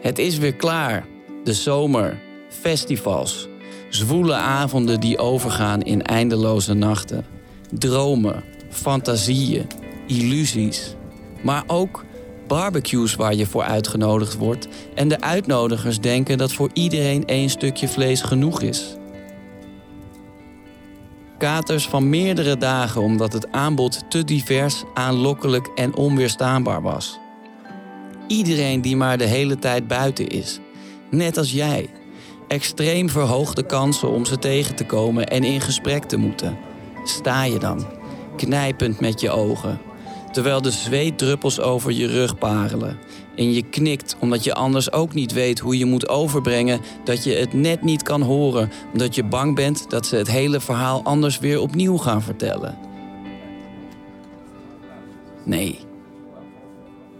Het is weer klaar. De zomer, festivals, zwoele avonden die overgaan in eindeloze nachten. Dromen, fantasieën, illusies. Maar ook barbecues waar je voor uitgenodigd wordt en de uitnodigers denken dat voor iedereen één stukje vlees genoeg is. Katers van meerdere dagen omdat het aanbod te divers, aanlokkelijk en onweerstaanbaar was. Iedereen die maar de hele tijd buiten is, net als jij. Extreem verhoogde kansen om ze tegen te komen en in gesprek te moeten. Sta je dan, knijpend met je ogen, terwijl de zweetdruppels over je rug parelen. En je knikt omdat je anders ook niet weet hoe je moet overbrengen dat je het net niet kan horen, omdat je bang bent dat ze het hele verhaal anders weer opnieuw gaan vertellen. Nee.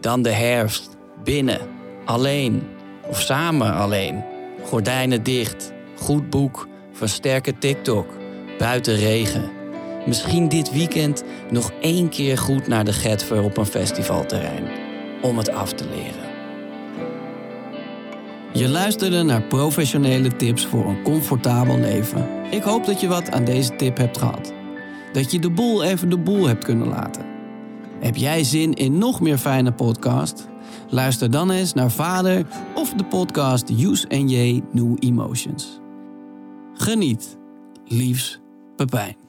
Dan de herfst, binnen, alleen of samen alleen. Gordijnen dicht, goed boek, versterken TikTok, buiten regen. Misschien dit weekend nog één keer goed naar de Getver op een festivalterrein. Om het af te leren. Je luisterde naar professionele tips voor een comfortabel leven. Ik hoop dat je wat aan deze tip hebt gehad. Dat je de boel even de boel hebt kunnen laten. Heb jij zin in nog meer fijne podcast? Luister dan eens naar Vader of de podcast Use and J New Emotions. Geniet. Liefs, Pepijn.